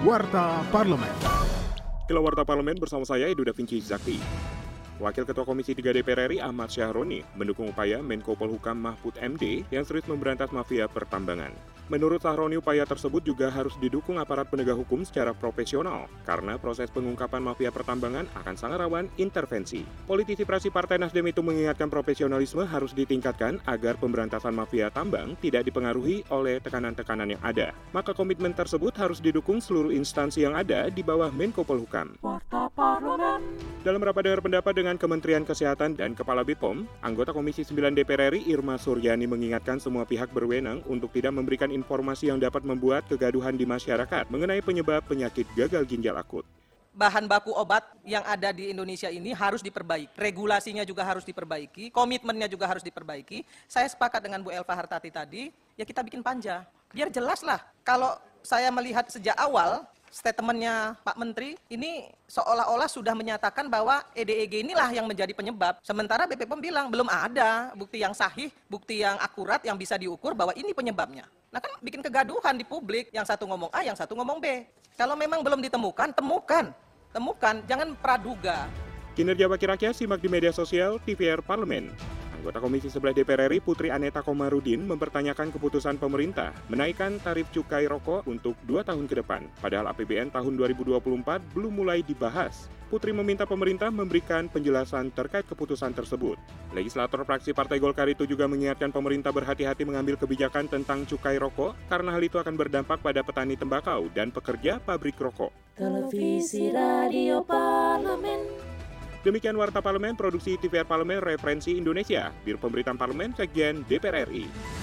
Warta Parlemen. Kila Warta Parlemen bersama saya Edu Da Vinci Zakti. Wakil Ketua Komisi 3 DPR RI Ahmad Syahroni mendukung upaya Menko Polhukam Mahfud MD yang serius memberantas mafia pertambangan. Menurut Sahroni, upaya tersebut juga harus didukung aparat penegak hukum secara profesional, karena proses pengungkapan mafia pertambangan akan sangat rawan intervensi. Politisi praksi Partai Nasdem itu mengingatkan profesionalisme harus ditingkatkan agar pemberantasan mafia tambang tidak dipengaruhi oleh tekanan-tekanan yang ada. Maka komitmen tersebut harus didukung seluruh instansi yang ada di bawah Menko Polhukam. Dalam rapat dengar pendapat dengan Kementerian Kesehatan dan Kepala BPOM, anggota Komisi 9 DPR RI Irma Suryani mengingatkan semua pihak berwenang untuk tidak memberikan informasi yang dapat membuat kegaduhan di masyarakat mengenai penyebab penyakit gagal ginjal akut. bahan baku obat yang ada di Indonesia ini harus diperbaiki. Regulasinya juga harus diperbaiki, komitmennya juga harus diperbaiki. Saya sepakat dengan Bu Elva Hartati tadi, ya kita bikin panja. Biar jelas lah. Kalau saya melihat sejak awal, statementnya Pak Menteri ini seolah-olah sudah menyatakan bahwa EDEG inilah yang menjadi penyebab. Sementara BPOM bilang belum ada bukti yang sahih, bukti yang akurat yang bisa diukur bahwa ini penyebabnya. Nah kan bikin kegaduhan di publik, yang satu ngomong A, yang satu ngomong B. Kalau memang belum ditemukan, temukan. Temukan, jangan praduga. Kinerja Wakil Rakyat simak di media sosial TVR Parlemen. Anggota Komisi 11 DPR RI Putri Aneta Komarudin mempertanyakan keputusan pemerintah menaikkan tarif cukai rokok untuk dua tahun ke depan, padahal APBN tahun 2024 belum mulai dibahas. Putri meminta pemerintah memberikan penjelasan terkait keputusan tersebut. Legislator fraksi Partai Golkar itu juga mengingatkan pemerintah berhati-hati mengambil kebijakan tentang cukai rokok karena hal itu akan berdampak pada petani tembakau dan pekerja pabrik rokok. Televisi Radio Parlemen Demikian Warta Parlemen, produksi TVR Parlemen Referensi Indonesia, Biro Pemberitaan Parlemen, Sekjen DPR RI.